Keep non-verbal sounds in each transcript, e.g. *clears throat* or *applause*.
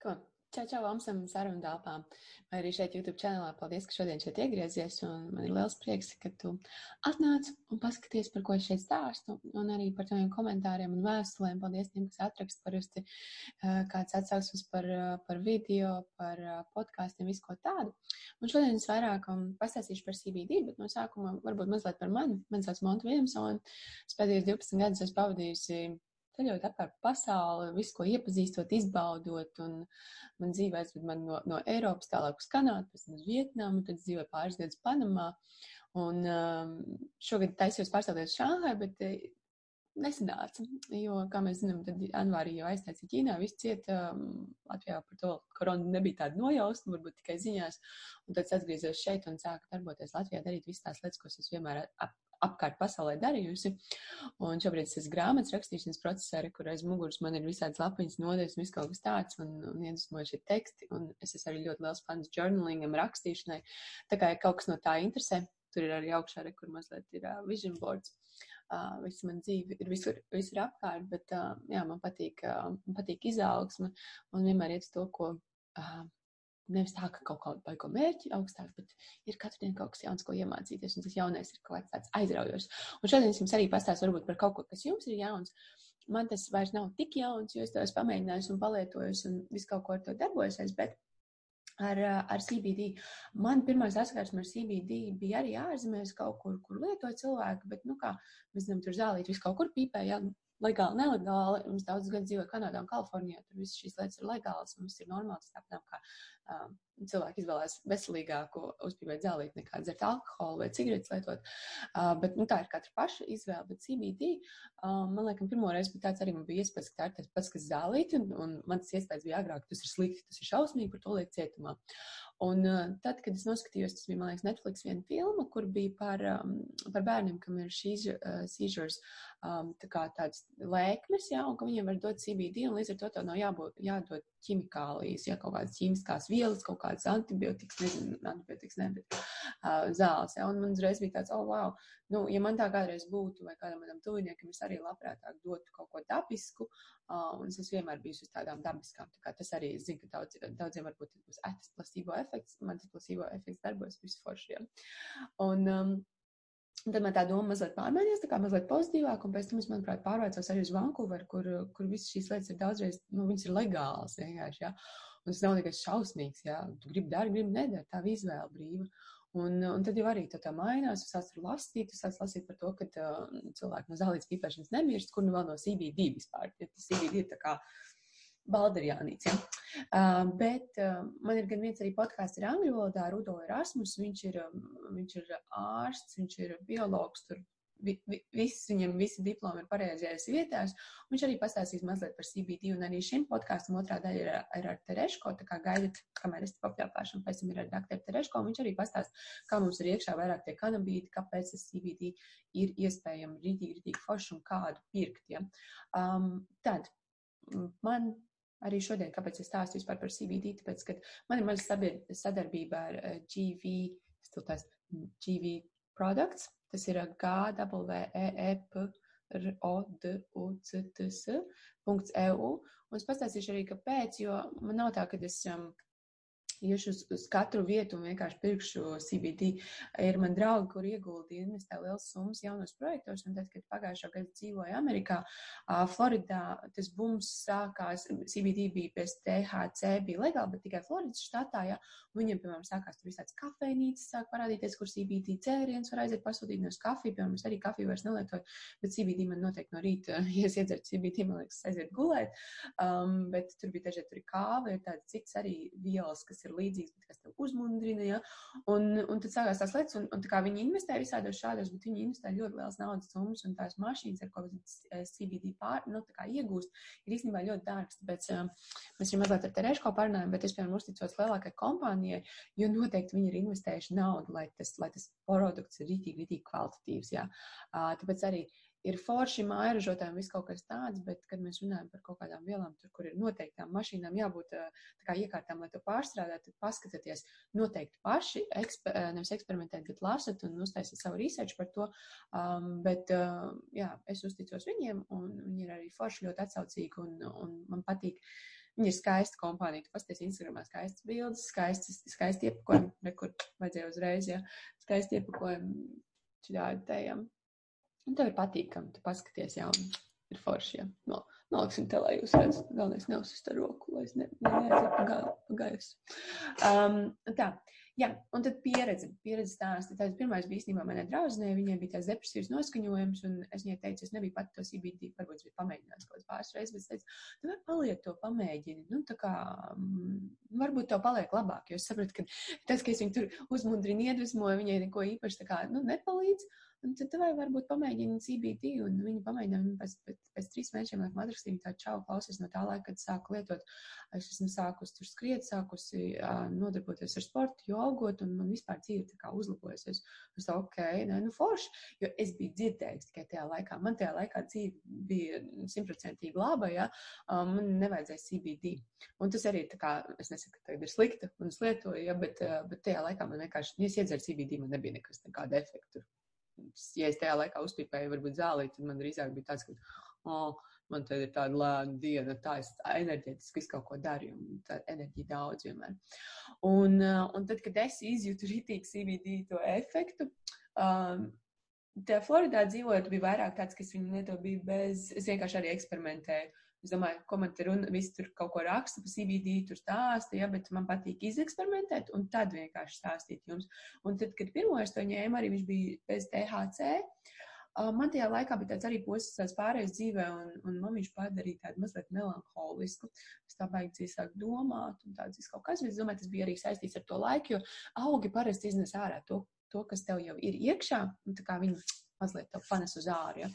Ko? Čau, čau, Amsam, sarunu dāpām. Vai arī šeit YouTube čanelā. Paldies, ka šodien šeit iegriezies. Un man ir liels prieks, ka tu atnāc un paskaties, par ko es šeit stāstu. Un arī par taviem komentāriem un vēstulēm. Paldies tiem, kas atrakst parasti kāds atsauksmes par, par video, par podkāstiem, visu ko tādu. Un šodien es vairāk pastāstīšu par CBD, bet no sākuma varbūt mazliet par mani. Man sauc Monta Viljamsona. Pēdējos 12 gadus esmu pavadījusi ceļojot apkārt pasauli, visu, ko iepazīstot, izbaudot. Un man dzīvē aizved man no, no Eiropas tālāk uz Kanādu, pēc tam uz Vietnamu, tad dzīvoju pāris gadus Panamā. Un um, šogad taisījos pārstāvēt Šāhai, bet eh, nesanāca, jo, kā mēs zinām, tad janvārī jau aizteica Ķīnā, viss ciet um, Latvijā par to koronu nebija tāda nojausma, varbūt tikai ziņās, un tad es atgriezos šeit un sāku darboties Latvijā, darīt visas tās lietas, ko es vienmēr apkārt pasaulē darījusi. Un šobrīd es esmu grāmatas rakstīšanas procesā, kur aiz muguras man ir visādas lapiņas, nodeļas, viss kaut kas tāds, un, un iedvesmojuši šie teksti. Un es esmu arī ļoti liels fans journalingam, rakstīšanai. Tā kā ja kaut kas no tā interesē, tur ir arī augšā, re, kur mazliet ir uh, vision boards. Uh, visa man dzīve ir visur, visur apkārt, bet uh, jā, man patīk, uh, man patīk izaugsme un vienmēr iet uz to, ko uh, nevis tā, ka kaut kādu baigo mērķi augstāk, bet ir katru dienu kaut kas jauns, ko iemācīties, un tas jaunais ir kaut kāds tāds aizraujošs. Un šodien es jums arī pastāstu varbūt par kaut ko, kas jums ir jauns. Man tas vairs nav tik jauns, jo es to esmu pamēģinājis un palietojis un visu kaut ko ar to darbojos, bet ar, ar CBD. Man pirmā saskarsme ar CBD bija arī ārzemēs kaut kur, kur lietoja cilvēki, bet, nu kā, mēs zinām, tur zālīt visu kaut kur pīpē, jā, legāli, nelegāli. Mums daudz gadu dzīvoja Kanādā un Kalifornijā. Tur viss šīs lietas ir legālas viss ir normāls. Tāpēc, kā um, cilvēki izvēlēs veselīgāku uzpīvēt zālīt nekā dzert alkoholu vai cigaretes lietot. Uh, bet, nu, tā ir katra paša izvēle. Bet CBD, um, man liekas, pirmo reizi bija tāds arī man bija iespējas, ka tā ir tas pats, kas zālīt. Un, un man tas iespējas bija agrāk, tas ir slikti, tas ir šausmīgi, par to liek cietumā. Un uh, tad, kad es noskatījos, tas bija, man liekas, Netflix viena filma, kur bija par, um, par bērniem, kam ir šīs uh, seizures, um, tā kā tāds lēkmes, jā, un ka viņiem var dot CBD, un līdz ar to tev nav jābūt, jādod ķimikālijas, ja kaut kādas ķīmiskās vielas, kaut kādas antibiotikas, nezinu, antibiotikas, ne, bet uh, zāles. Ja, un man uzreiz bija tāds, oh, wow, nu, ja man tā kādreiz būtu, vai kādam manam tuviniekam, es arī labprātāk dotu kaut ko dabisku, uh, un es vienmēr bijusi uz tādām dabiskām. Tā kā tas arī, es zinu, ka daudz, daudziem varbūt būs etas plastīvo efekts, man tas plastīvo efekts darbojas visforšiem. Un, um, Un tad man tā doma mazliet pārmaiņās, tā kā mazliet pozitīvāk, un pēc tam es, manuprāt, pārvācos arī uz Vankūveru, kur, kur visas šīs lietas ir daudzreiz, nu, viņas ir legālas vienkārši, jā. Un tas nav nekas šausmīgs, jā. Tu gribi dari, gribi nedari, tā izvēle brīva. Un, un tad jau arī tā, tā mainās, tu sāc lasīt, tu sāc lasīt par to, ka uh, cilvēki no zālītes pīpēšanas nemirst, kur nu vēl no CBD vispār. Ja tas CBD ir tā kā Balderjānīts. Uh, bet uh, man ir gan viens arī podkāsts ir angļu valodā, Rudo Erasmus, viņš ir, viņš ir ārsts, viņš ir biologs, tur vi, vi, viss viņam, visi diplomi ir pareizajās vietās. Viņš arī pastāstīs mazliet par CBD, un arī šim podkāstam otrā daļa ir, ir ar Tereško, tā kā gaidat, kamēr es papļāpāšu, un pēc tam ir ar doktoru Tereško, un viņš arī pastāst, kā mums ir iekšā vairāk tie kanabīti, kāpēc tas CBD ir iespējami rītīgi, rītīgi forši un kādu pirkt. Ja? Um, tad man arī šodien, kāpēc es stāstu vispār par CBD, tāpēc, ka man ir maza sadarbība ar uh, GV, stiltās GV products, tas ir GWEEP. RODUCTS.eu. Un es pastāstīšu arī, kāpēc, jo man nav tā, ka es um, iešu uz, uz katru vietu un vienkārši pirkšu CBD. Ir man draugi, kur ieguldīja investē liels summas jaunos projektos, un tad, kad pagājušā gada dzīvoju Amerikā, Floridā, tas bums sākās, CBD bija bez THC, bija legāli, bet tikai Floridas štatā, ja, viņiem, piemēram, sākās tur visāds kafejnīcas, sāk parādīties, kur CBD cēriens var aiziet pasūtīt no kafiju, piemēram, es arī kafiju vairs nelietoju, bet CBD man noteikti no rīta, *laughs* ja es iedzeru CBD, man liekas, aiziet gulēt, um, bet tur bija dažādi, tur ir kāva, ir tāds cits arī vielas, kas ir ir līdzīgs, bet kas tev uzmundrina. Ja? Un, un tad sākās tās lietas, un, un tā kā viņi investē visādos šādos, bet viņi investē ļoti liels naudas summas, un tās mašīnas, ar ko CBD pār, nu, iegūst, ir īstenībā ļoti dārgas. Tāpēc um, mēs arī mazliet ar Terēško parunājam, bet es, piemēram, uzticos lielākai kompānijai, jo noteikti viņi ir investējuši naudu, lai tas, lai tas produkts ir rītīgi, rītīgi kvalitatīvs. Ja? Uh, tāpēc arī ir forši mājražotājiem viss kaut kas tāds, bet, kad mēs runājam par kaut kādām vielām, tur, kur ir noteiktām mašīnām jābūt tā kā iekārtām, lai to pārstrādātu, tad paskatieties noteikti paši, eksper, nevis eksperimentēt, bet lasat un uztaisiet savu research par to. Um, bet, uh, jā, es uzticos viņiem, un viņi ir arī forši ļoti atsaucīgi, un, un man patīk Viņa ir skaista kompānija. Tu pasties Instagramā skaistas bildes, skaistas, skaisti iepakojumi, rekur vajadzēja uzreiz, jā, skaisti iepakojumi tējam. Un tev ir patīkami, tu paskaties, jā, un ir forši, jā. No, noliksim te, lai jūs redzat, galvenais neuzsist ar roku, lai es ne, neaiziet pa gaisu. Um, tā, Jā, un tad pieredze, pieredze stāsta. Tā pirmais bija īstenībā manai draudzenei, viņai bija tās depresīvas noskaņojums, un es viņai teicu, es nebiju pati to CBD, varbūt es biju pamēģinājis kaut pāris reizes, bet es teicu, tu vari paliek to pamēģini, nu tā kā, mm, varbūt to paliek labāk, jo es sapratu, ka tas, ka es viņu tur uzmundrinu, iedvesmoju, viņai neko īpaši tā kā, nu, nepalīdz. Un tad vai varbūt pamēģini CBD, un viņi pamēģināja, viņi pēc, pēc, pēc trīs mēnešiem, laikam, atrakstīja tādu čau klausies no tā laika, kad sāku lietot. Es esmu sākusi tur skriet, sākusi nodarboties ar sportu, jogot, un man vispār dzīve tā kā uzlabojusies. Es tā, ok, nē, nu forši, jo es biju dzirdējis tikai tajā laikā. Man tajā laikā dzīve bija simtprocentīgi laba, ja, man nevajadzēja CBD. Un tas arī tā kā, es nesaku, ka tagad ir slikta, un es lietoju, ja, bet, bet tajā laikā man vienkārši, ja es iedzeru CBD, man nebija nekas, nekāda efekta ja es tajā laikā uzpīpēju, varbūt zālīt, tad man drīzāk bija tāds, ka, oh, man te ir tāda lēna diena, tā es enerģētiski kaut ko daru, un tā enerģija daudz vienmēr. Un, uh, un tad, kad es izjūtu ritīgi CBD to efektu, um, Tajā Floridā dzīvojot, bija vairāk tāds, ka es viņu nedomāju bez, es vienkārši arī eksperimentēju. Es domāju, ko man tur un viss tur kaut ko raksta par CBD, tur stāsta, ja, bet man patīk izeksperimentēt un tad vienkārši stāstīt jums. Un tad, kad pirmo es to ņēmu, arī viņš bija bez THC. Man tajā laikā bija tāds arī posms, tāds pārējais dzīvē, un, un man viņš padarīja tādu mazliet melanholisku. Es tā baigi sāk domāt, un tāds kaut kas, bet es domāju, tas bija arī saistīts ar to laiku, jo augi parasti iznes ārā to, to kas tev jau ir iekšā, un tā kā viņi mazliet to panes uz ārā. Ja.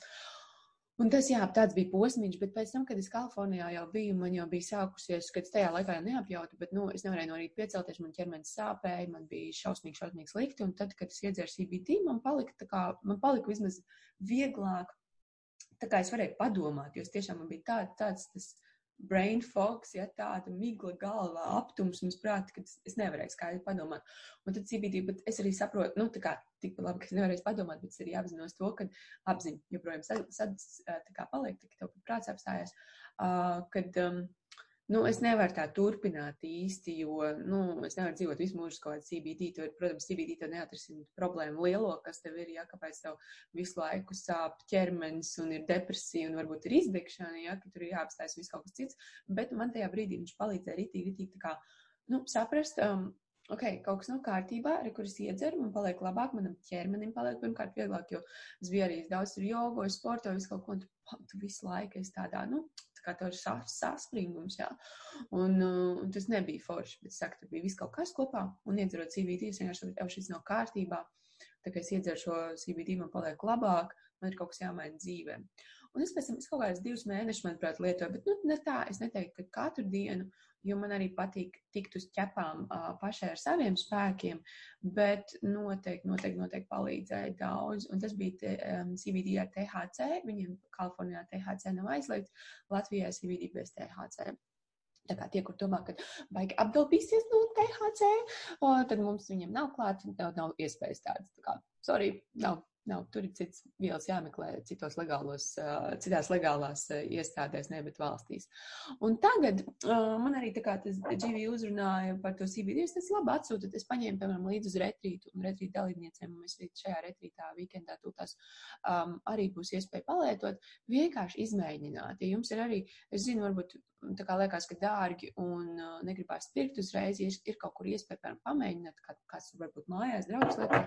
Un tas, jā, tāds bija posms, bet pēc tam, kad es Kalifornijā jau biju, man jau bija sākusies, kad es tajā laikā jau neapjautu, bet, nu, es nevarēju no rīta piecelties, man ķermenis sāpēja, man bija šausmīgi, šausmīgi slikti, un tad, kad es iedzēru CBD, man palika tā kā, man palika vismaz vieglāk, tā kā es varēju padomāt, jo tiešām man bija tā, tāds, tas brain fogs, ja tāda migla galvā, aptumsums prāti, ka es nevarēju skaidri padomāt. Un tad CBD, bet es arī saprotu, nu, tā kā tik labi, ka es nevarēju padomāt, bet es arī apzinos to, ka apziņa joprojām sad, sad, tā kā paliek, tā kā tev pat prāts apstājās, uh, kad, um, Nu, es nevaru tā turpināt īsti, jo, nu, es nevaru dzīvot visu mūžu kaut kādā CBD. Tur, protams, CBD tev neatrisina problēmu lielo, kas tev ir, ja kāpēc tev visu laiku sāp ķermenis un ir depresija un varbūt ir izdegšana, ja, ka tur ir jāapstājas viss kaut kas cits. Bet man tajā brīdī viņš palīdzēja ritīgi, ritīgi tā kā, nu, saprast, um, ok, kaut kas nav kārtībā, ar kuras iedzeru, man paliek labāk, manam ķermenim paliek pirmkārt vieglāk, jo es biju arī daudz tur jogoju, sportoju, visu kaut ko, un tu, tu visu laiku esi tādā, nu, kā tev ir sas, saspringums, jā. Un, uh, un tas nebija forši, bet, saka, tur bija viss kaut kas kopā, un iedzerot CBD, es vienkārši saprotu, šis nav kārtībā, tā kā es iedzeru šo CBD, man paliek labāk, man ir kaut kas jāmaina dzīvē. Un es pēc tam, es kaut kādus divus mēnešus, manuprāt, lietoju, bet, nu, ne tā, es neteiktu, ka katru dienu, jo man arī patīk tikt uz ķepām uh, pašai ar saviem spēkiem, bet noteikti, noteikti, noteikti palīdzēja daudz. Un tas bija te, um, CBD ar THC, viņiem Kalifornijā THC nav aizliegts, Latvijā CBD bez THC. Tā kā tie, kur domā, ka vajag apdalbīsies no THC, o, tad mums viņam nav klāts, nav, nav iespējas tādas. Tā kā, sorry, nav Nav, tur ir cits vielas jāmeklē citos legālos, citās legālās iestādēs, ne, bet valstīs. Un tagad man arī tā kā tas GV uzrunāja par to CBD, es tas labi atsūtu, es paņēmu, piemēram, līdz uz retrītu un retrītu dalībniecēm, un mēs šajā retrītā weekendā tūtās um, arī būs iespēja palietot, vienkārši izmēģināt. Ja jums ir arī, es zinu, varbūt tā kā liekas, ka dārgi un uh, negribās pirkt uzreiz, ja ir kaut kur iespēja, piemēram, pamēģināt, kā, kāds varbūt mājās draugs lieto,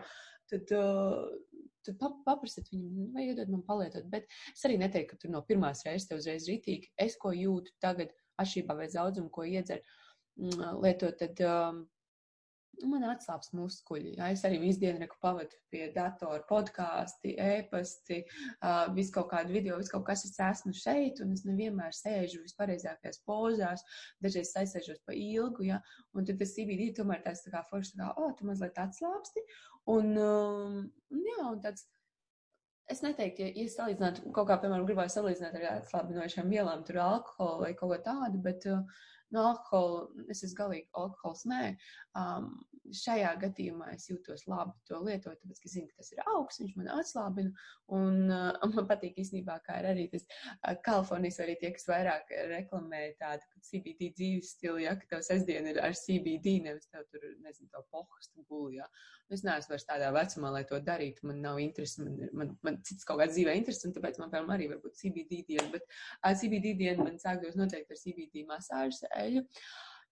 tad, uh, tad paprasiet viņam, nu, vai iedod man palietot. Bet es arī neteiktu, ka tur no pirmās reizes tev uzreiz ritīgi. Es, ko jūtu tagad, atšķirībā vai daudzumu, ko iedzer, mm, lietot, tad um, man atslābst muskuļi. Jā, es arī visu dienu pavadu pie datora, podkāsti, e-pasti, uh, visu kaut kādu video, visu kaut kas, es esmu šeit, un es nevienmēr sēžu vispareizākajās pozās, dažreiz aizsēžos pa ilgu, jā, un tad tas CBD tomēr tāds tā kā forši, tā kā, o, tu mazliet atslābsti, un, um, jā, un tāds, Es neteiktu, ja, ja salīdzinātu kaut kā, piemēram, gribēju salīdzināt ar atslābinošām vielām, tur alkoholu vai kaut ko tādu, bet uh, no alkohola, es esmu galīgi alkohols, nē, um, šajā gadījumā es jūtos labi to lietot, tāpēc, ka zinu, ka tas ir augsts, viņš man atslābina, un uh, *laughs* man patīk īstenībā, kā ir arī tas uh, Kalifornijas, arī tie, kas vairāk reklamē tādu CBD dzīves stilu, ja, ka tev sestdien ir ar CBD, nevis tev tur, nezinu, to pohastu guli, ja. Es neesmu vairs tādā vecumā, lai to darītu, man nav interesi, man, man, man cits kaut kāds dzīvē interesi, un tāpēc man, piemēram, arī varbūt CBD diena, bet uh, CBD diena man sāktos noteikti ar CBD masāžas eļu.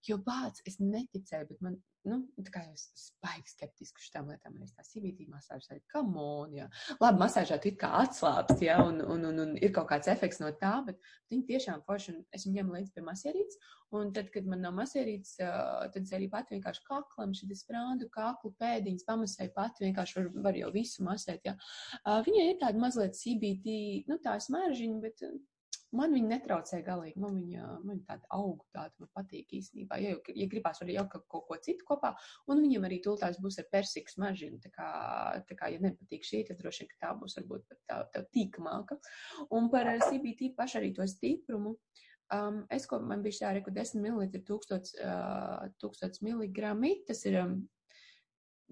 Jo bāc, es neticēju, bet man, nu, tā kā es baigi skeptiski šitām lietām, es tā CBD masāžas eļu, come on, jā. Labi, masāžā tu it kā atslābst, jā, un, un, un, un ir kaut kāds efekts no tā, bet viņi tiešām forši, un es viņu ņemu līdzi pie masierītes, un tad, kad man nav masierītes, tad es arī pat vienkārši kaklam, šī sprādu, kaklu pēdiņas pamasēju pat, vienkārši var, var jau visu masēt, jā. Viņai ir tāda mazliet CBD, nu, tā smaržīņa, bet Man viņa netraucē galīgi. Man viņa, man tāda auga, tāda man patīk īstenībā. Ja, ja gribās, var jaukt kaut ko citu kopā, un viņam arī tūlītās būs ar persikas mažinu. Tā kā, tā kā, ja nepatīk šī, tad droši vien, ka tā būs varbūt pat tā, tā tīkamāka. Un par CBT pašu arī to stiprumu. Um, es, ko man bija šā reku 10 ml, 1000, uh, 1000 mg, tas ir um,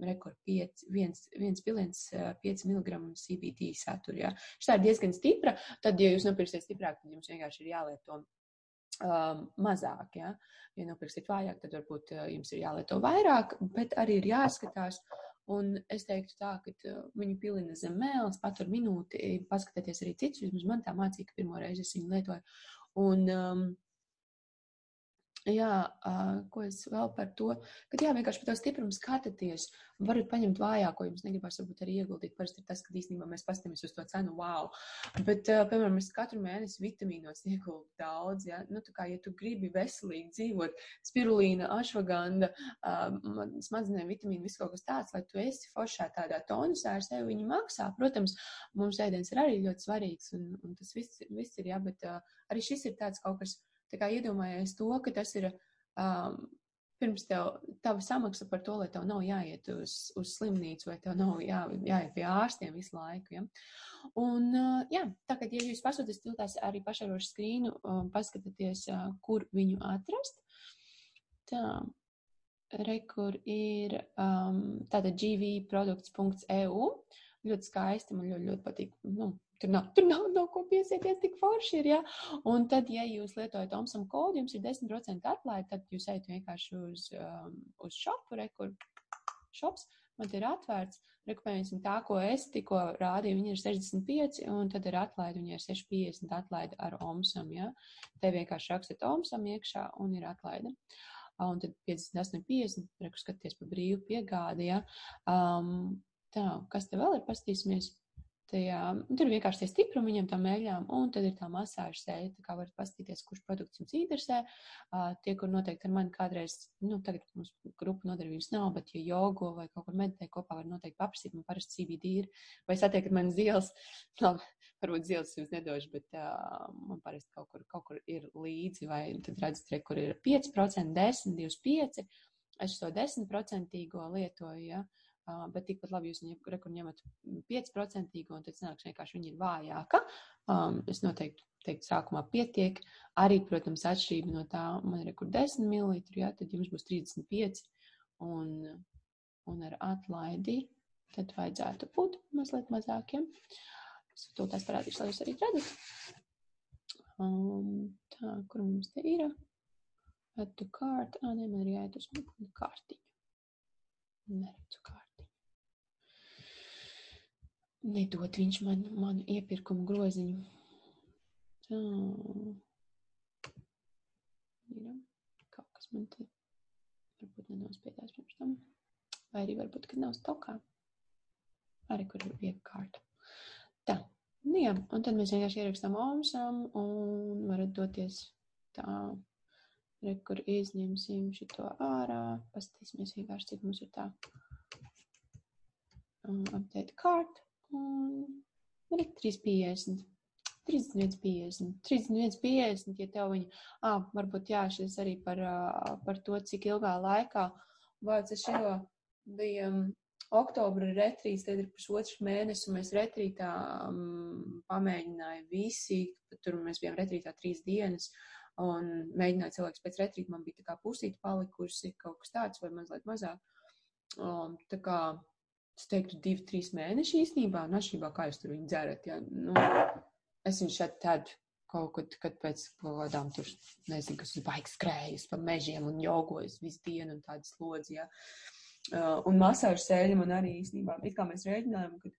rekord 5, viens, viens piliens 5 mg CBD satur. Ja. Šī ir diezgan stipra. Tad, ja jūs nopirksiet stiprāk, tad jums vienkārši ir jālieto um, mazāk. Ja. ja nopirksiet vājāk, tad varbūt jums ir jālieto vairāk, bet arī ir jāskatās. Un es teiktu tā, ka viņu pilina zem mēles, patur minūti, paskatieties arī citus, vismaz man tā mācīja, ka pirmo reizi es viņu lietoju. Un, um, Jā, ko es vēl par to, ka jā, vienkārši par to stiprumu skatāties, varat paņemt vājāko, jums negribas varbūt arī ieguldīt. Parasti ir tas, ka īstenībā mēs paskatāmies uz to cenu, wow. Bet, piemēram, es katru mēnesi vitamīnos ieguldu daudz, ja, nu, tā kā, ja tu gribi veselīgi dzīvot, spirulīna, ašvaganda, smadzenēm vitamīna, viss kaut kas tāds, lai tu esi foršā tādā tonusā ar sevi, viņi maksā. Protams, mums ēdiens ir arī ļoti svarīgs, un, un tas viss, viss ir, jā, bet arī šis ir tāds kaut kas Tā kā iedomājies to, ka tas ir um, pirms tev, tava samaksa par to, lai tev nav jāiet uz, uz slimnīcu vai tev nav jā, jāiet pie ārstiem visu laiku. Ja? Un, uh, jā, tā kā, ja jūs pasūtat tiltās arī pašarošu skrīnu, um, paskatieties, uh, kur viņu atrast. Tā, re, kur ir um, tāda gvprodukts.eu. Ļoti skaisti, man ļoti, ļoti patīk. Nu, Tur nav, tur nav no ko piesieties, tik forši ir. Ja? Un tad, ja jūs lietojat Omsam kodu, jums ir 10% atlaide, tad jūs ejat vienkārši uz, um, uz shopu, re, kur shops man ir atvērts. Rekomendēsim tā, ko es tikko rādīju, viņi ir 65, un tad ir atlaide, viņi ir 650 atlaide ar Omsam. Ja? Te vienkārši rakstat Omsam iekšā un ir atlaide. Un tad 58, 50, reku skaties pa brīvu piegādi. Ja? Um, tā, kas te vēl ir, pastīsimies. Tajā, tur vienkārši tie stiprumi viņam tam eļļām, un tad ir tā masāža sēja, tā kā varat paskatīties, kurš produkts jums interesē. Uh, tie, kur noteikti ar mani kādreiz, nu, tagad mums grupu nodarbības nav, bet, ja jogo vai kaut kur meditē kopā, var noteikti paprasīt, man parasti CBD ir, vai satiekat man zils, *laughs* labi, varbūt zils jums nedošu, bet uh, man parasti kaut kur, kaut kur ir līdzi, vai tad redzat, re, kur ir 5%, 10, 25, es to 10% lietoju, ja. Uh, Uh, bet tikpat labi jūs viņu rekur ņemat 5% un tad sanāks vienkārši viņa ir vājāka. Um, es noteikti teiktu, sākumā pietiek. Arī, protams, atšķirība no tā, man ir rekur 10 ml, jā, tad jums būs 35 un, un ar atlaidi tad vajadzētu būt mazliet mazākiem. Es to tās parādīšu, lai jūs arī redzat. Um, tā, kur mums te ir? Add to cart. Ā, nē, man ir jāiet uz kārtiņu. Neredzu kārtiņu nedod viņš man manu iepirkumu groziņu. Tā. Ir kaut kas man te varbūt nenospiedās pirms tam. Vai arī varbūt, kad nav stokā. Arī, kur ir iekārta. Tā. Nu jā, un tad mēs vienkārši ierakstām omsam un varat doties tā. Re, kur izņemsim šito ārā. Paskatīsimies vienkārši, cik mums ir tā. Um, update card. Un ir 350. 31,50. 31,50, ja tev viņa, ah, varbūt jā, šis arī par, par to, cik ilgā laikā vārds ar šo bija oktobra retrīts, tad ir pusotrs mēnesis, un mēs retrītā um, pamēģināja visi, tur mēs bijām retrītā trīs dienas, un mēģināju cilvēks pēc retrīta, man bija tā kā pusīti palikusi, kaut kas tāds vai mazliet mazāk. Um, tā kā, es teiktu, divi, trīs mēneši īstenībā, un atšķirībā, kā jūs tur viņu dzerat, ja, nu, es viņu šeit tad kaut kad, kad pēc kaut kādām tur, nezinu, kas uz baigas skrējas pa mežiem un jogojas visu dienu un tādas slodzi, ja. Uh, un masāžu sēļi man arī īstenībā, it kā mēs rēģinājām, kad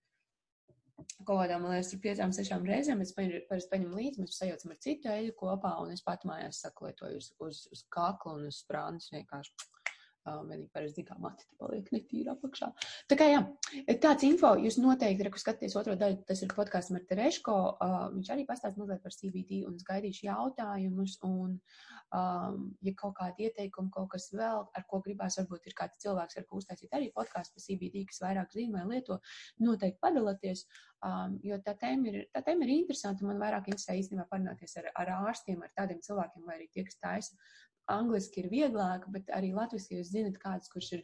kaut kādām, man liekas, tur piecām, sešām reizēm es parasti paņemu līdzi, mēs sajaucam ar citu eļu kopā, un es pat mājās saku lietoju uz, uz, uz kakla un uz sprānas vienkārši Um, vienīgi parasti kā mati paliek netīra apakšā. Tā kā jā, tāds info jūs noteikti, reku skaties otro daļu, tas ir podkāsts ar Tereško, uh, viņš arī pastāst mazliet par CBD un es gaidīšu jautājumus un, um, ja kaut kādi ieteikumi, kaut kas vēl, ar ko gribās, varbūt ir kāds cilvēks, ar ko uztaisīt arī podkāstu par CBD, kas vairāk zina vai lieto, noteikti padalieties, um, jo tā tēma ir, tā tēma ir interesanta, man vairāk interesē īstenībā parunāties ar, ar ārstiem, ar tādiem cilvēkiem, vai arī tie, kas taisa angliski ir vieglāk, bet arī latviski jūs zinat kāds, kurš ir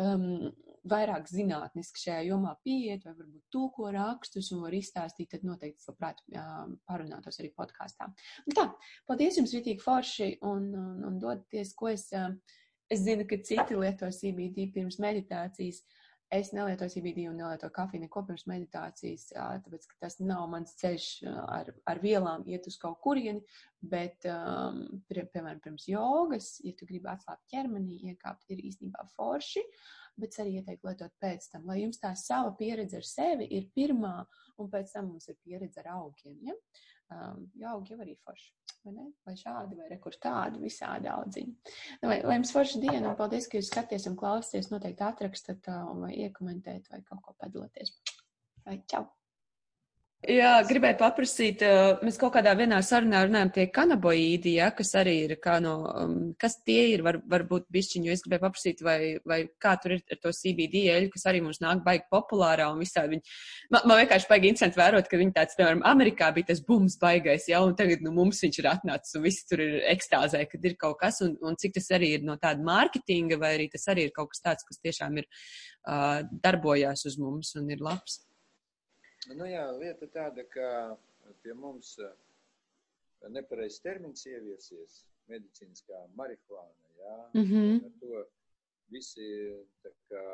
um, vairāk zinātniski šajā jomā pieiet, vai varbūt tūko rakstus un var izstāstīt, tad noteikti, labprāt, um, parunātos arī podkāstā. Tā, paldies jums, Ritīgi Forši, un, un, un dodaties, ko es, um, es zinu, ka citi lieto CBD pirms meditācijas. Uh, Es nelietoju CBD un nelietoju kafiju neko pirms meditācijas, tāpēc, ka tas nav mans ceļš ar, ar vielām iet uz kaut kurieni, bet, um, pie, piemēram, pirms jogas, ja tu gribi atslābt ķermenī, iekāpt, ir īstenībā forši, bet arī ieteiktu lietot pēc tam, lai jums tā sava pieredze ar sevi ir pirmā, un pēc tam mums ir pieredze ar augiem. Ja? Um, jo augi jau arī forši vai ne? Vai šādi, vai rekur tādi, visādi audziņi. Nu, vai, lai jums forša diena, un paldies, ka jūs skaties un klausties, noteikti atrakstat vai iekomentēt vai kaut ko padaloties. Vai čau! Jā, gribēju paprasīt, mēs kaut kādā vienā sarunā runājam tie kanaboīdi, ja, kas arī ir kā no, um, kas tie ir, var, varbūt bišķiņu, es gribēju paprasīt, vai, vai kā tur ir ar to CBD eļu, kas arī mums nāk baigi populārā un visādi viņi, man, man vienkārši baigi interesanti vērot, ka viņi tāds, piemēram, Amerikā bija tas bums baigais, ja, un tagad, nu, mums viņš ir atnācis un visi tur ir ekstāzē, kad ir kaut kas, un, un cik tas arī ir no tāda mārketinga, vai arī tas arī ir kaut kas tāds, kas tiešām ir uh, darbojās uz mums un ir labs. Nu jā, lieta tāda, ka pie mums eh, nepareizs termins ieviesies medicīniskā marihuāna, jā. Mm -hmm. Ar to visi tā kā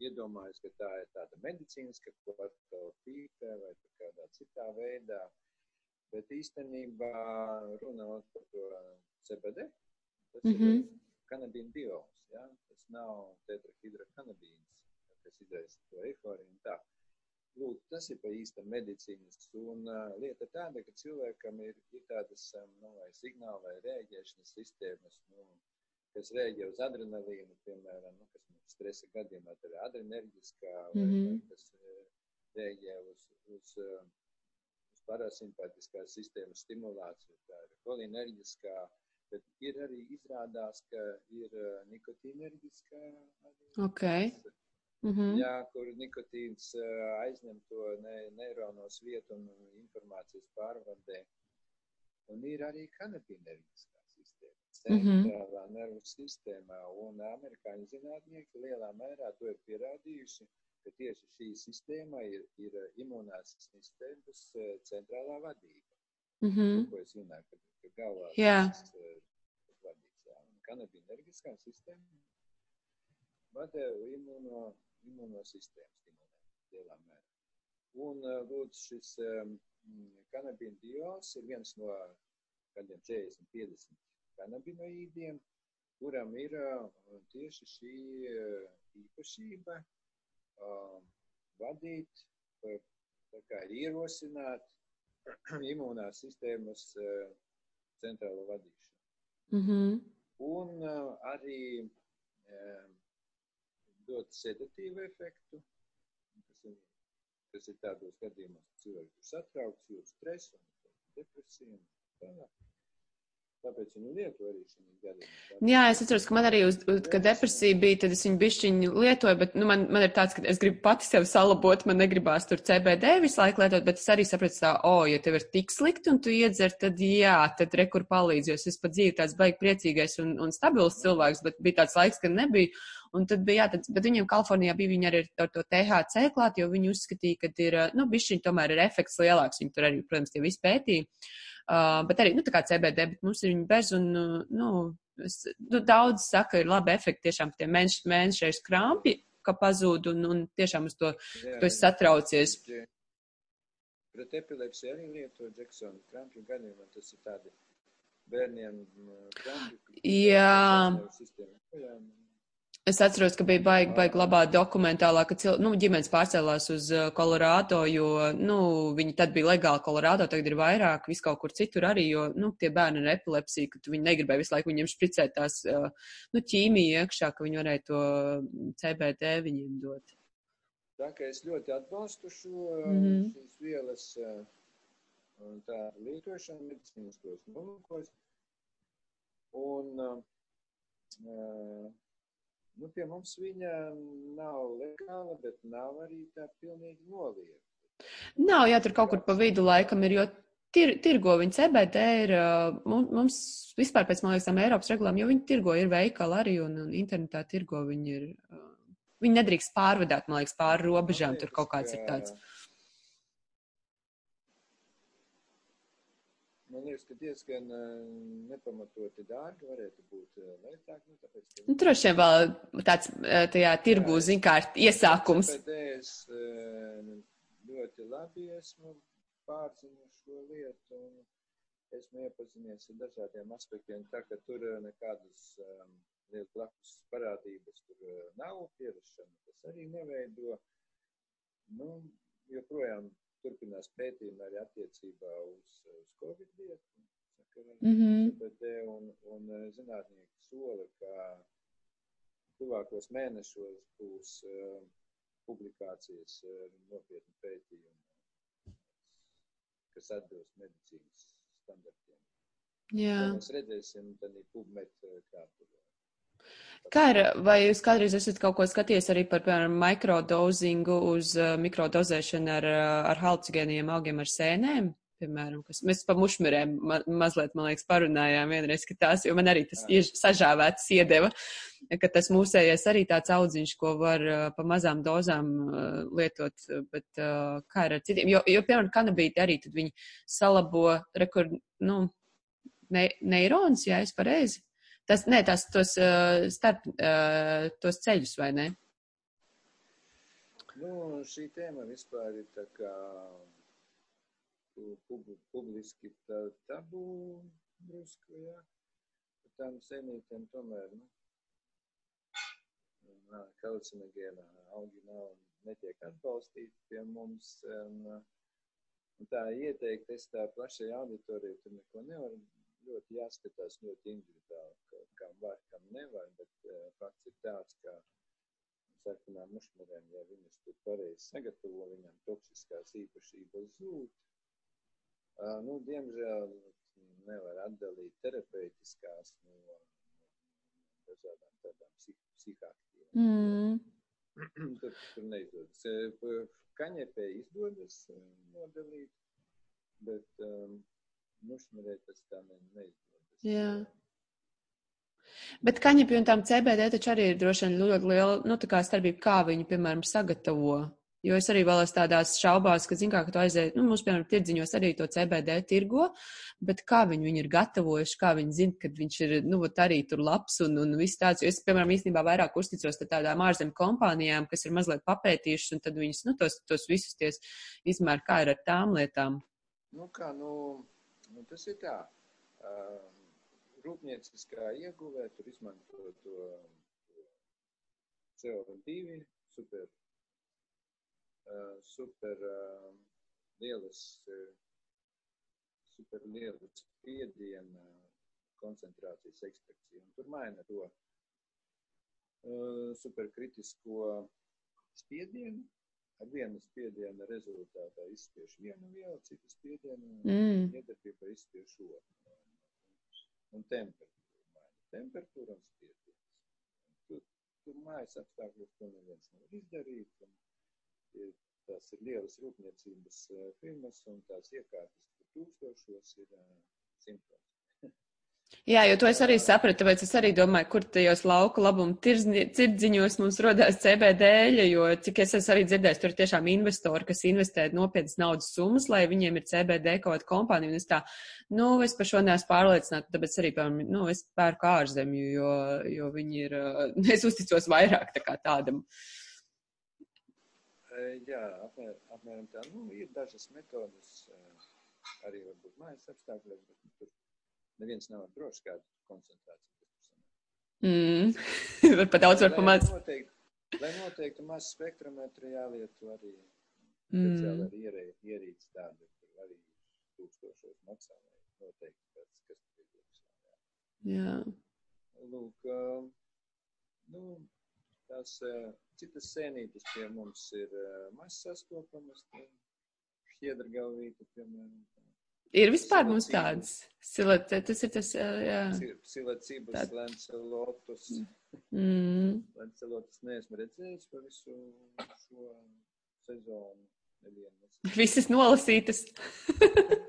iedomājas, ka tā ir tāda medicīniska kvartaltīte vai kādā citā veidā. Bet īstenībā runājot par to CBD, tas mm -hmm. ir kanabīna diols, jā. Tas nav tetrahidrokanabīns, kas izraisa to eifóriju un tā. Lūk, tas ir pa īstam medicīnas. Un uh, lieta tāda, ka cilvēkam ir, ir tādas um, nu, vai signāli vai rēģēšanas sistēmas, nu, kas rēģē uz adrenalīnu, piemēram, nu, kas mums stresa gadījumā ir adrenerģiskā, vai, mm -hmm. vai kas uh, rēģē uz, uz, uz parasimpātiskās sistēmas stimulāciju, tā ir kolinerģiskā, bet ir arī izrādās, ka ir nikotīnerģiskā. Arī, okay. Tas, Mm -hmm. Jā, kur nikotīns aizņem to ne, neironos vietu un informācijas pārvadē. Un ir arī kanabineriskā sistēma, centrālā mm -hmm. nervu sistēmā. Un amerikāņu zinātnieki lielā mērā to ir pierādījuši, ka tieši šī sistēma ir, ir imunās sistēmas centrālā vadība. Mm -hmm. Ko es runāju, ka, ka galvā yeah. tas vadīts. Jā. Un kanabineriskā sistēma vada imuno imunosistēmu stimulē lielā mērā. Un lūdzu, šis um, kanabīna diols ir viens no kādiem 40, 50 kanabinoīdiem, kuram ir uh, tieši šī īpašība uh, vadīt, kā ierosināt *clears throat* imunās sistēmas centrālo vadīšanu. Mm -hmm. Un arī dot sedatīvu efektu, kas ir, kas ir tādos gadījumos, cilvēki ir satraukts, jūt stresu un depresiju un tālāk. Tāpēc viņu lietu arī šī gadījumā. Jā, es atceros, ka man arī, uz, uz, kad depresija bija, tad es viņu bišķiņu lietoju, bet nu, man, man ir tāds, ka es gribu pati sevi salabot, man negribās tur CBD visu laiku lietot, bet es arī sapratu tā, o, oh, ja tev ir tik slikti un tu iedzer, tad jā, tad rekur palīdz, jo es pat dzīvi tāds baigi priecīgais un, un stabils cilvēks, bet bija tāds laiks, kad nebija. Un tad bija, jā, tad, bet viņiem Kalifornijā bija viņi arī ar to THC klāt, jo viņi uzskatīja, ka ir, nu, bišķiņ tomēr ir efekts lielāks. Viņi tur arī, protams, tie visi pētīja. Uh, bet arī, nu, tā kā CBD, bet mums ir viņa bez un, nu, es, nu daudz saka, ir labi efekti tiešām tie mēneš, mēnešreiz krampi, ka pazūd un, un tiešām uz to, jā, tu esi satraucies. Jā. Pret epilepsiju arī lieto Džeksona krampju gadījumā, tas ir tādi bērniem krampi. Jā. jā. Es atceros, ka bija baigi, baigi labā dokumentālā, ka cil, nu, ģimenes pārcēlās uz Kolorādo, jo, nu, viņi tad bija legāli Kolorādo, tagad ir vairāk, vis kaut kur citur arī, jo, nu, tie bērni ar epilepsiju, ka viņi negribēja visu laiku viņiem špricēt tās, nu, ķīmiju iekšā, ka viņi varēja to CBD viņiem dot. Tā kā es ļoti atbalstu šo, mm -hmm. šīs vielas tā lietošanu medicīniskos nolūkos. Un uh, nu, pie mums viņa nav legāla, bet nav arī tā pilnīgi noliegta. Nav, jā, tur kaut kur pa vidu laikam ir, jo tir, tirgo viņa CBD ir, mums vispār pēc, man liekas, tam Eiropas regulām, jo viņi tirgo ir veikali arī un, un internetā tirgo viņi ir. Uh, Viņi nedrīkst pārvadāt, man liekas, pāri robežām. Tur kaut kāds ir tāds. Man liekas, ka diezgan nepamatoti dārgi varētu būt lētāk. Nu, tāpēc, ka... nu, Droši vien vēl tāds tajā tirgu, zin kā, iesākums. Es ļoti labi esmu pārzinuši šo lietu un esmu iepazinies ar dažādiem aspektiem, tā ka tur nekādas um, liels blakus parādības tur eh, nav pierašana, tas arī neveido. Nu, joprojām turpinās pētījumi arī attiecībā uz, uz Covid lietu, mm -hmm. Un, un eh, zinātnieki sola, ka tuvākos mēnešos būs uh, publikācijas uh, nopietni pētījumi, kas atbilst medicīnas standartiem. Jā. To mēs redzēsim tad PubMed kārtībā. Kā ir, vai jūs kādreiz esat kaut ko skatījies arī par, piemēram, mikrodozingu uz uh, mikrodozēšanu ar, uh, ar halucinogēniem augiem ar sēnēm? Piemēram, kas mēs pa mušmirēm ma mazliet, man liekas, parunājām vienreiz, ka tās, jo man arī tas iež, sažāvēts iedeva, ka tas mūsējies arī tāds audziņš, ko var uh, pa mazām dozām uh, lietot, bet uh, kā ir ar citiem, jo, jo piemēram, kanabīti arī tad viņi salabo, rekur, nu, ne, neirons, jā, es pareizi tas, ne, tas, tos, starp, tos ceļus, vai ne? Nu, šī tēma vispār ir tā kā pub, publiski tā tabū drusku, jā. Par tām senītēm tomēr, nu, kaucinogēnā augi nav netiek atbalstīti pie mums. Un, un tā ieteikt, es tā plašai auditorijai tur neko nevaru ļoti jāskatās ļoti individuāli, ka, kam var, kam nevar, bet uh, fakts ir tāds, ka sarkanām mušmurēm, ja viņas tur pareizi sagatavo, viņam toksiskās īpašības zūd. Uh, nu, diemžēl nevar atdalīt terapeitiskās no, no dažādām tādām psih, psihaktīvām. Mm. *clears throat* tur, tur neizdodas. Kaņepē izdodas nodalīt, bet um, nušmirēt pēc tā ne, neizdodas. Jā. Bet kaņepju un tām CBD taču arī ir droši vien ļoti liela, nu, starpība, kā viņi, piemēram, sagatavo. Jo es arī vēl esmu tādās šaubās, ka, zin kā, ka tu aiziet, nu, mums, piemēram, tirdziņos arī to CBD tirgo, bet kā viņi viņu ir gatavojuši, kā viņi zina, ka viņš ir, nu, arī tur labs un, un viss tāds. Jo es, piemēram, īstenībā vairāk uzticos tādām ārzemju kompānijām, kas ir mazliet papētījušas, un tad viņas, nu, tos, tos visus ties izmēr, kā ir ar tām lietām. Nu, kā, nu, Nu, tas ir tā. Rūpnieciskā ieguvē tur izmanto to, to CO2 super, super lielas, super lielas spiediena koncentrācijas ekstrakciju. Un tur maina to superkritisko spiedienu ar vienu spiedienu rezultātā izspiež vienu vielu, citu spiedienu mm. iedarbībā izspiež otru. Un temperatūra maina. Temperatūra un spiediens. Tur, tur mājas apstākļos to neviens nevar izdarīt. Un, ir, tās ir lielas rūpniecības firmas un tās iekārtas tur tūkstošos ir uh, simtos. *laughs* Jā, jo to es arī sapratu, tāpēc es arī domāju, kur tajos lauku labumu tirdziņos mums rodās CBD, jo, cik es esmu arī dzirdējis, tur tiešām investori, kas investē nopietnas naudas summas, lai viņiem ir CBD kaut kāda kompānija, un es tā, nu, es par šo neesmu pārliecināta, tāpēc arī, piemēram, nu, es pērku ārzemju, jo, jo viņi ir, *laughs* es uzticos vairāk tā kā tādam. Jā, apmēram, apmēram tā, nu, ir dažas metodas, arī varbūt mājas apstākļos, bet tur neviens kāda koncentrācija tas sanāk. Mm. *laughs* var pat daudz var pamāc. Noteikti, lai noteikti maz spektrometru jālieto arī speciāli mm. ar ierē, ierīci tādu, kur arī tūkstošos maksā, lai noteikti pēc, kas ir būs. Jā. Lūk, uh, nu, tās uh, citas sēnītes pie mums ir uh, maz sastopamas, šķiedragalvīte, piemēram, Ir vispār mums tāds. Silat, tas ir tas, jā. Silacības Tā... Lancelotus. Mm. Lancelotus neesmu redzējis pa visu šo sezonu. Nevienu. *laughs* Visas nolasītas.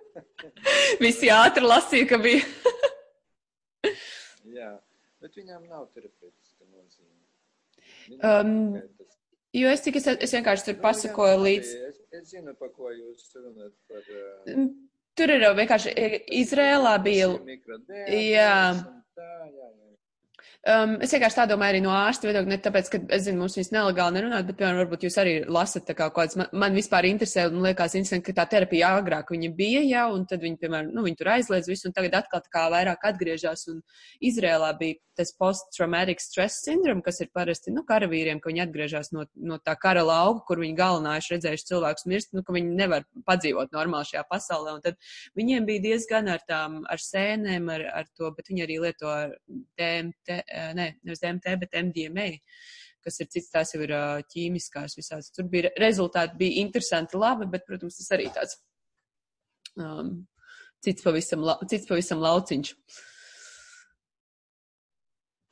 *laughs* Visi ātri lasīja, ka bija. *laughs* jā, bet viņām nav terapeitiska nozīme. Um, tas... Jo es, es, es vienkārši tur nu, pasakoju jā, līdz. Es, es zinu, pa ko jūs runājat par. Uh... Tur ir vienkārši Izrēlā bija. Jā. Jā, jā. Um, es vienkārši tā domāju arī no ārsta viedokļa, ne tāpēc, ka es zinu, mums viņas nelegāli nerunāt, bet, piemēram, varbūt jūs arī lasat kā kaut kāds, man, man vispār interesē un liekas interesanti, ka tā terapija agrāk viņa bija, jā, un tad viņi, piemēram, nu, viņi tur aizliedz visu, un tagad atkal tā kā vairāk atgriežas, un Izrēlā bija tas post-traumatic stress syndrome, kas ir parasti, nu, karavīriem, ka viņi atgriežas no, no tā kara lauka, kur viņi galvenājuši redzējuši cilvēkus mirst, nu, ka viņi nevar padzīvot normāli šajā pasaulē, un tad viņiem bija diezgan ar tām, ar sēnēm, ar, ar to, bet viņi arī lieto DMT, Eh, ne, nevis DMT, bet MDMA, kas ir cits, tās jau ir ķīmiskās visādas. Tur bija rezultāti, bija interesanti, labi, bet, protams, tas arī tāds um, cits, pavisam, cits pavisam lauciņš.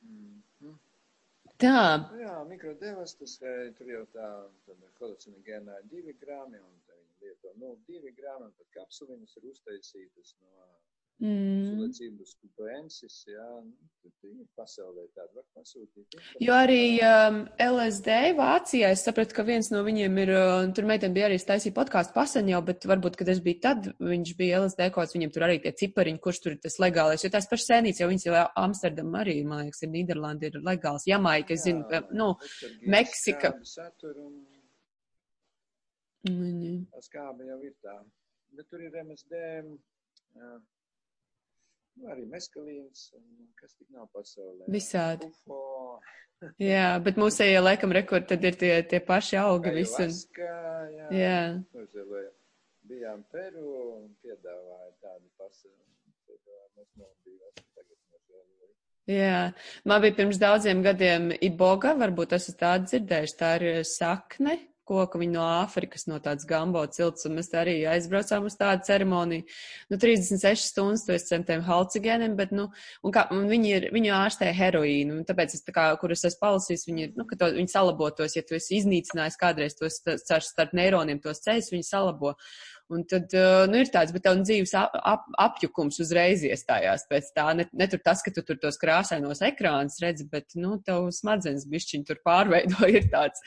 Mhm. Tā. Nu jā, mikrodevas, tas tur jau tā, tad halucinogēnā ir divi grāmi, un viņi lieto 0,2 grāmi, un pat kapsuliņas ir uztaisītas no. Cilvēcības kupensis, jā, nu, pasaulē tādu var pasūtīt. Jo arī um, LSD Vācijā es sapratu, ka viens no viņiem ir, uh, tur meitene bija arī taisīja podkāstu pasen jau, bet varbūt, kad es biju tad, viņš bija LSD kods, viņiem tur arī tie cipariņi, kurš tur ir tas legālais, jo tās pašas sēnītes jau viņas jau Amsterdam arī, man liekas, ir Nīderlanda ir legāls, Jamaika, es zinu, jā, nu, Meksika. Mm. Tas kāba jau ir tā, bet tur ir MSD. Jā Nu, arī meskalīns, kas tik nav pasaulē. Visādi. Ufo. *laughs* jā, bet mūsējie laikam rekord, tad ir tie, tie paši augi visi. Un... Jā, jā. Nožēloju. Bijām Peru un piedāvāja tādu pasauli. Jā, man bija pirms daudziem gadiem iboga, varbūt esat tādu dzirdējuši, tā ir sakne, koku, viņi no Āfrikas, no tādas gambo cilts, un mēs arī aizbraucām uz tādu ceremoniju. Nu, 36 stundas tu esi centiem halcigēniem, bet, nu, un kā, un viņi ir, viņu ārstē heroīnu, un tāpēc es tā kā, kur es esmu palasījis, viņi ir, nu, ka to, viņi salabotos, ja tu esi iznīcinājis kādreiz tos starp neironiem tos ceļus, viņi salabo. Un tad, nu, ir tāds, bet tev dzīves ap, ap, apjukums uzreiz iestājās pēc tā. Ne, ne tur tas, ka tu tur tos krāsainos ekrānus redzi, bet, nu, tev smadzenes bišķiņi tur pārveido *laughs* ir tāds.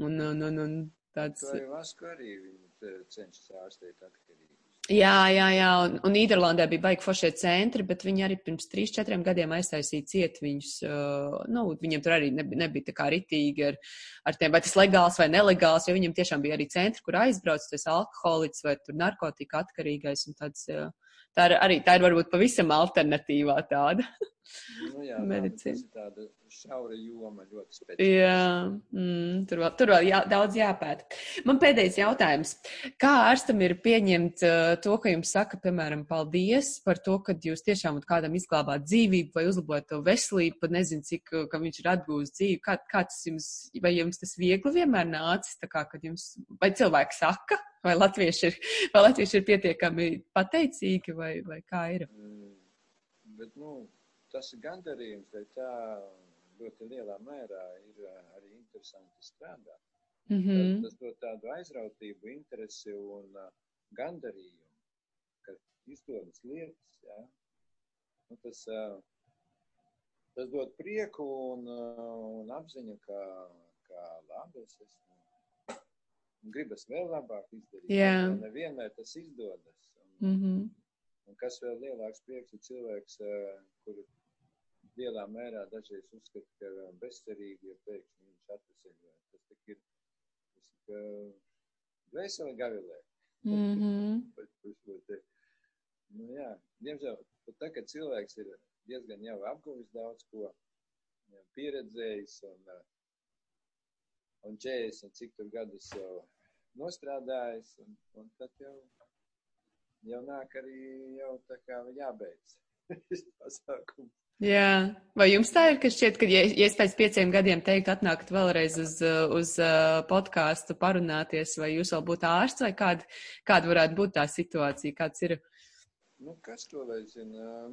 Un, un, un, un tāds. To jau Vasku arī cenšas ārstēt atkarību. Jā, jā, jā, un, un Nīderlandē bija baigi foršie centri, bet viņi arī pirms 3-4 gadiem aiztaisīja ciet viņus, uh, nu, viņiem tur arī nebija, nebija tā kā ritīgi ar, ar tiem, vai tas legāls vai nelegāls, jo viņiem tiešām bija arī centri, kur aizbrauc, tas alkoholiķis vai tur narkotika atkarīgais un tāds, uh, tā ir arī, tā ir varbūt pavisam alternatīvā tāda. Nu jā, *laughs* medicīna. Ir tāda šaura joma ļoti specifiska. Jā, mm, tur vēl, tur vēl jā, daudz jāpēta. Man pēdējais jautājums. Kā ārstam ir pieņemt uh, to, ka jums saka, piemēram, paldies par to, ka jūs tiešām kādam izglābāt dzīvību vai uzlabojat to veselību, pat nezinu, cik, ka viņš ir atgūst dzīvi. Kā, kā tas jums, vai jums tas viegli vienmēr nācis, tā kā, kad jums, vai cilvēki saka, vai latvieši ir, *laughs* vai latvieši ir pietiekami pateicīgi, vai, vai kā ir? Mm, bet, nu, tas ir gandarījums, dēļ tā ļoti lielā mērā ir arī interesanti strādāt. Mm -hmm. Tas dod tādu aizrautību, interesi un uh, gandarījumu, ka izdodas lietas, jā, nu, tas, tas dod prieku un, un apziņu, ka, ka labi, es esmu, gribas vēl labāk izdarīt. Jā. Nevienmēr tas izdodas. Un, Mm -hmm. un kas vēl lielāks prieks ir cilvēks, kur lielā mērā dažreiz uzskata, ka bezcerīgi, ja pēkšņi viņš atveseļojas. Tas tik ir, tas ir veseli gavilē. *laughs* Mm -hmm. nu, jā, diemžēl, pat tā, kad cilvēks ir diezgan jau apguvis daudz ko, pieredzējis un, un 40 un cik tur gadus jau nostrādājis, un, un tad jau, jau nāk arī jau tā kā jābeidz *laughs* šis pasākums. Jā, vai jums tā ir, ka šķiet, ka, ja, ja es pēc pieciem gadiem teiktu, atnākt vēlreiz uz, uz podkāstu, parunāties, vai jūs vēl būtu ārsts, vai kāda, kāda varētu būt tā situācija, kāds ir? Nu, kas to lai zina?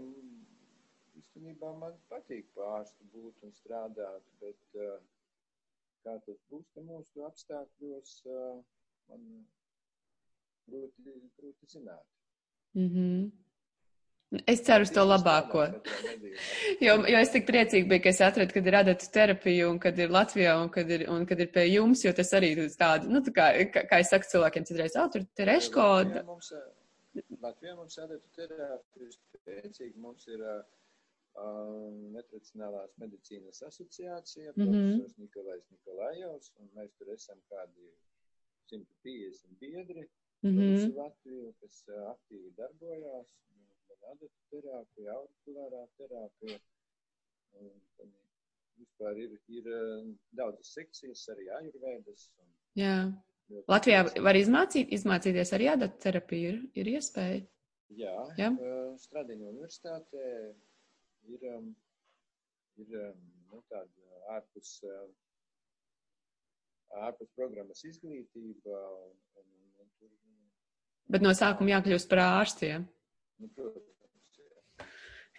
Īstenībā man patīk pārstu būt un strādāt, bet kā tas būs te mūsu apstākļos, man grūti, grūti zināt. Mm -hmm. Es ceru uz to labāko. Jo, jo es tik priecīgi biju, ka es atradu, kad ir adatu terapija un kad ir Latvijā un kad ir, un kad ir pie jums, jo tas arī ir tādu, nu, tā kā, kā, kā es saku cilvēkiem citreiz, oh, tur tereško. Latvijā mums, Latvijā mums adatu terapija spēcīgi, mums ir uh, netradicionālās medicīnas asociācija, mm -hmm. profesors Nikolais Nikolajovs, un mēs tur esam kādi 150 biedri. Mm -hmm. Latviju, kas uh, aktīvi darbojās, adatu terapija, aurikulārā terapija. Un, un vispār ir, ir daudzas sekcijas, arī ajurvēdas. Un, Jā. Latvijā var izmācīt, izmācīties arī adatu terapiju, ir, ir iespēja. Jā, Jā. Stradiņu universitātē ir, ir nu, tāda ārpus, ārpus programmas izglītība. Un, un, un, tur, Bet no sākuma jākļūst par ārstiem. Nu, protams,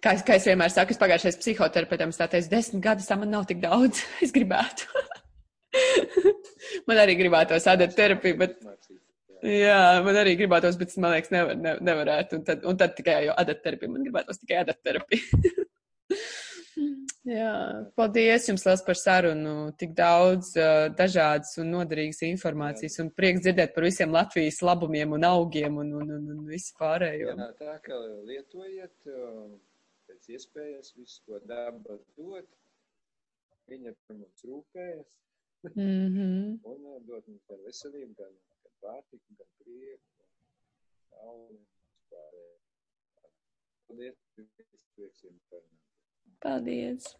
Kā es, kā es vienmēr saku, es pagājušais psihoterapeitam stāties desmit gadus, tā man nav tik daudz. *laughs* Es gribētu. man arī gribētos adat terapiju, bet. Jā, man arī gribētos, bet man liekas, nevar, ne, nevarētu. Un tad, un tad tikai jau adat terapija. Man gribētos tikai adat terapiju. *laughs* Jā, paldies jums liels par sarunu. Tik daudz uh, dažādas un noderīgas informācijas un prieks dzirdēt par visiem Latvijas labumiem un augiem un, un, un, un visu pārējo. Jā, tā kā lietojiet. Uh pēc iespējas visu, ko daba dod. Viņa par mums rūpējas. Mm -hmm. *laughs* un uh, dod mums gan veselību, gan, gan pārtiku, gan prieku, gan. Paldies! Paldies! Paldies!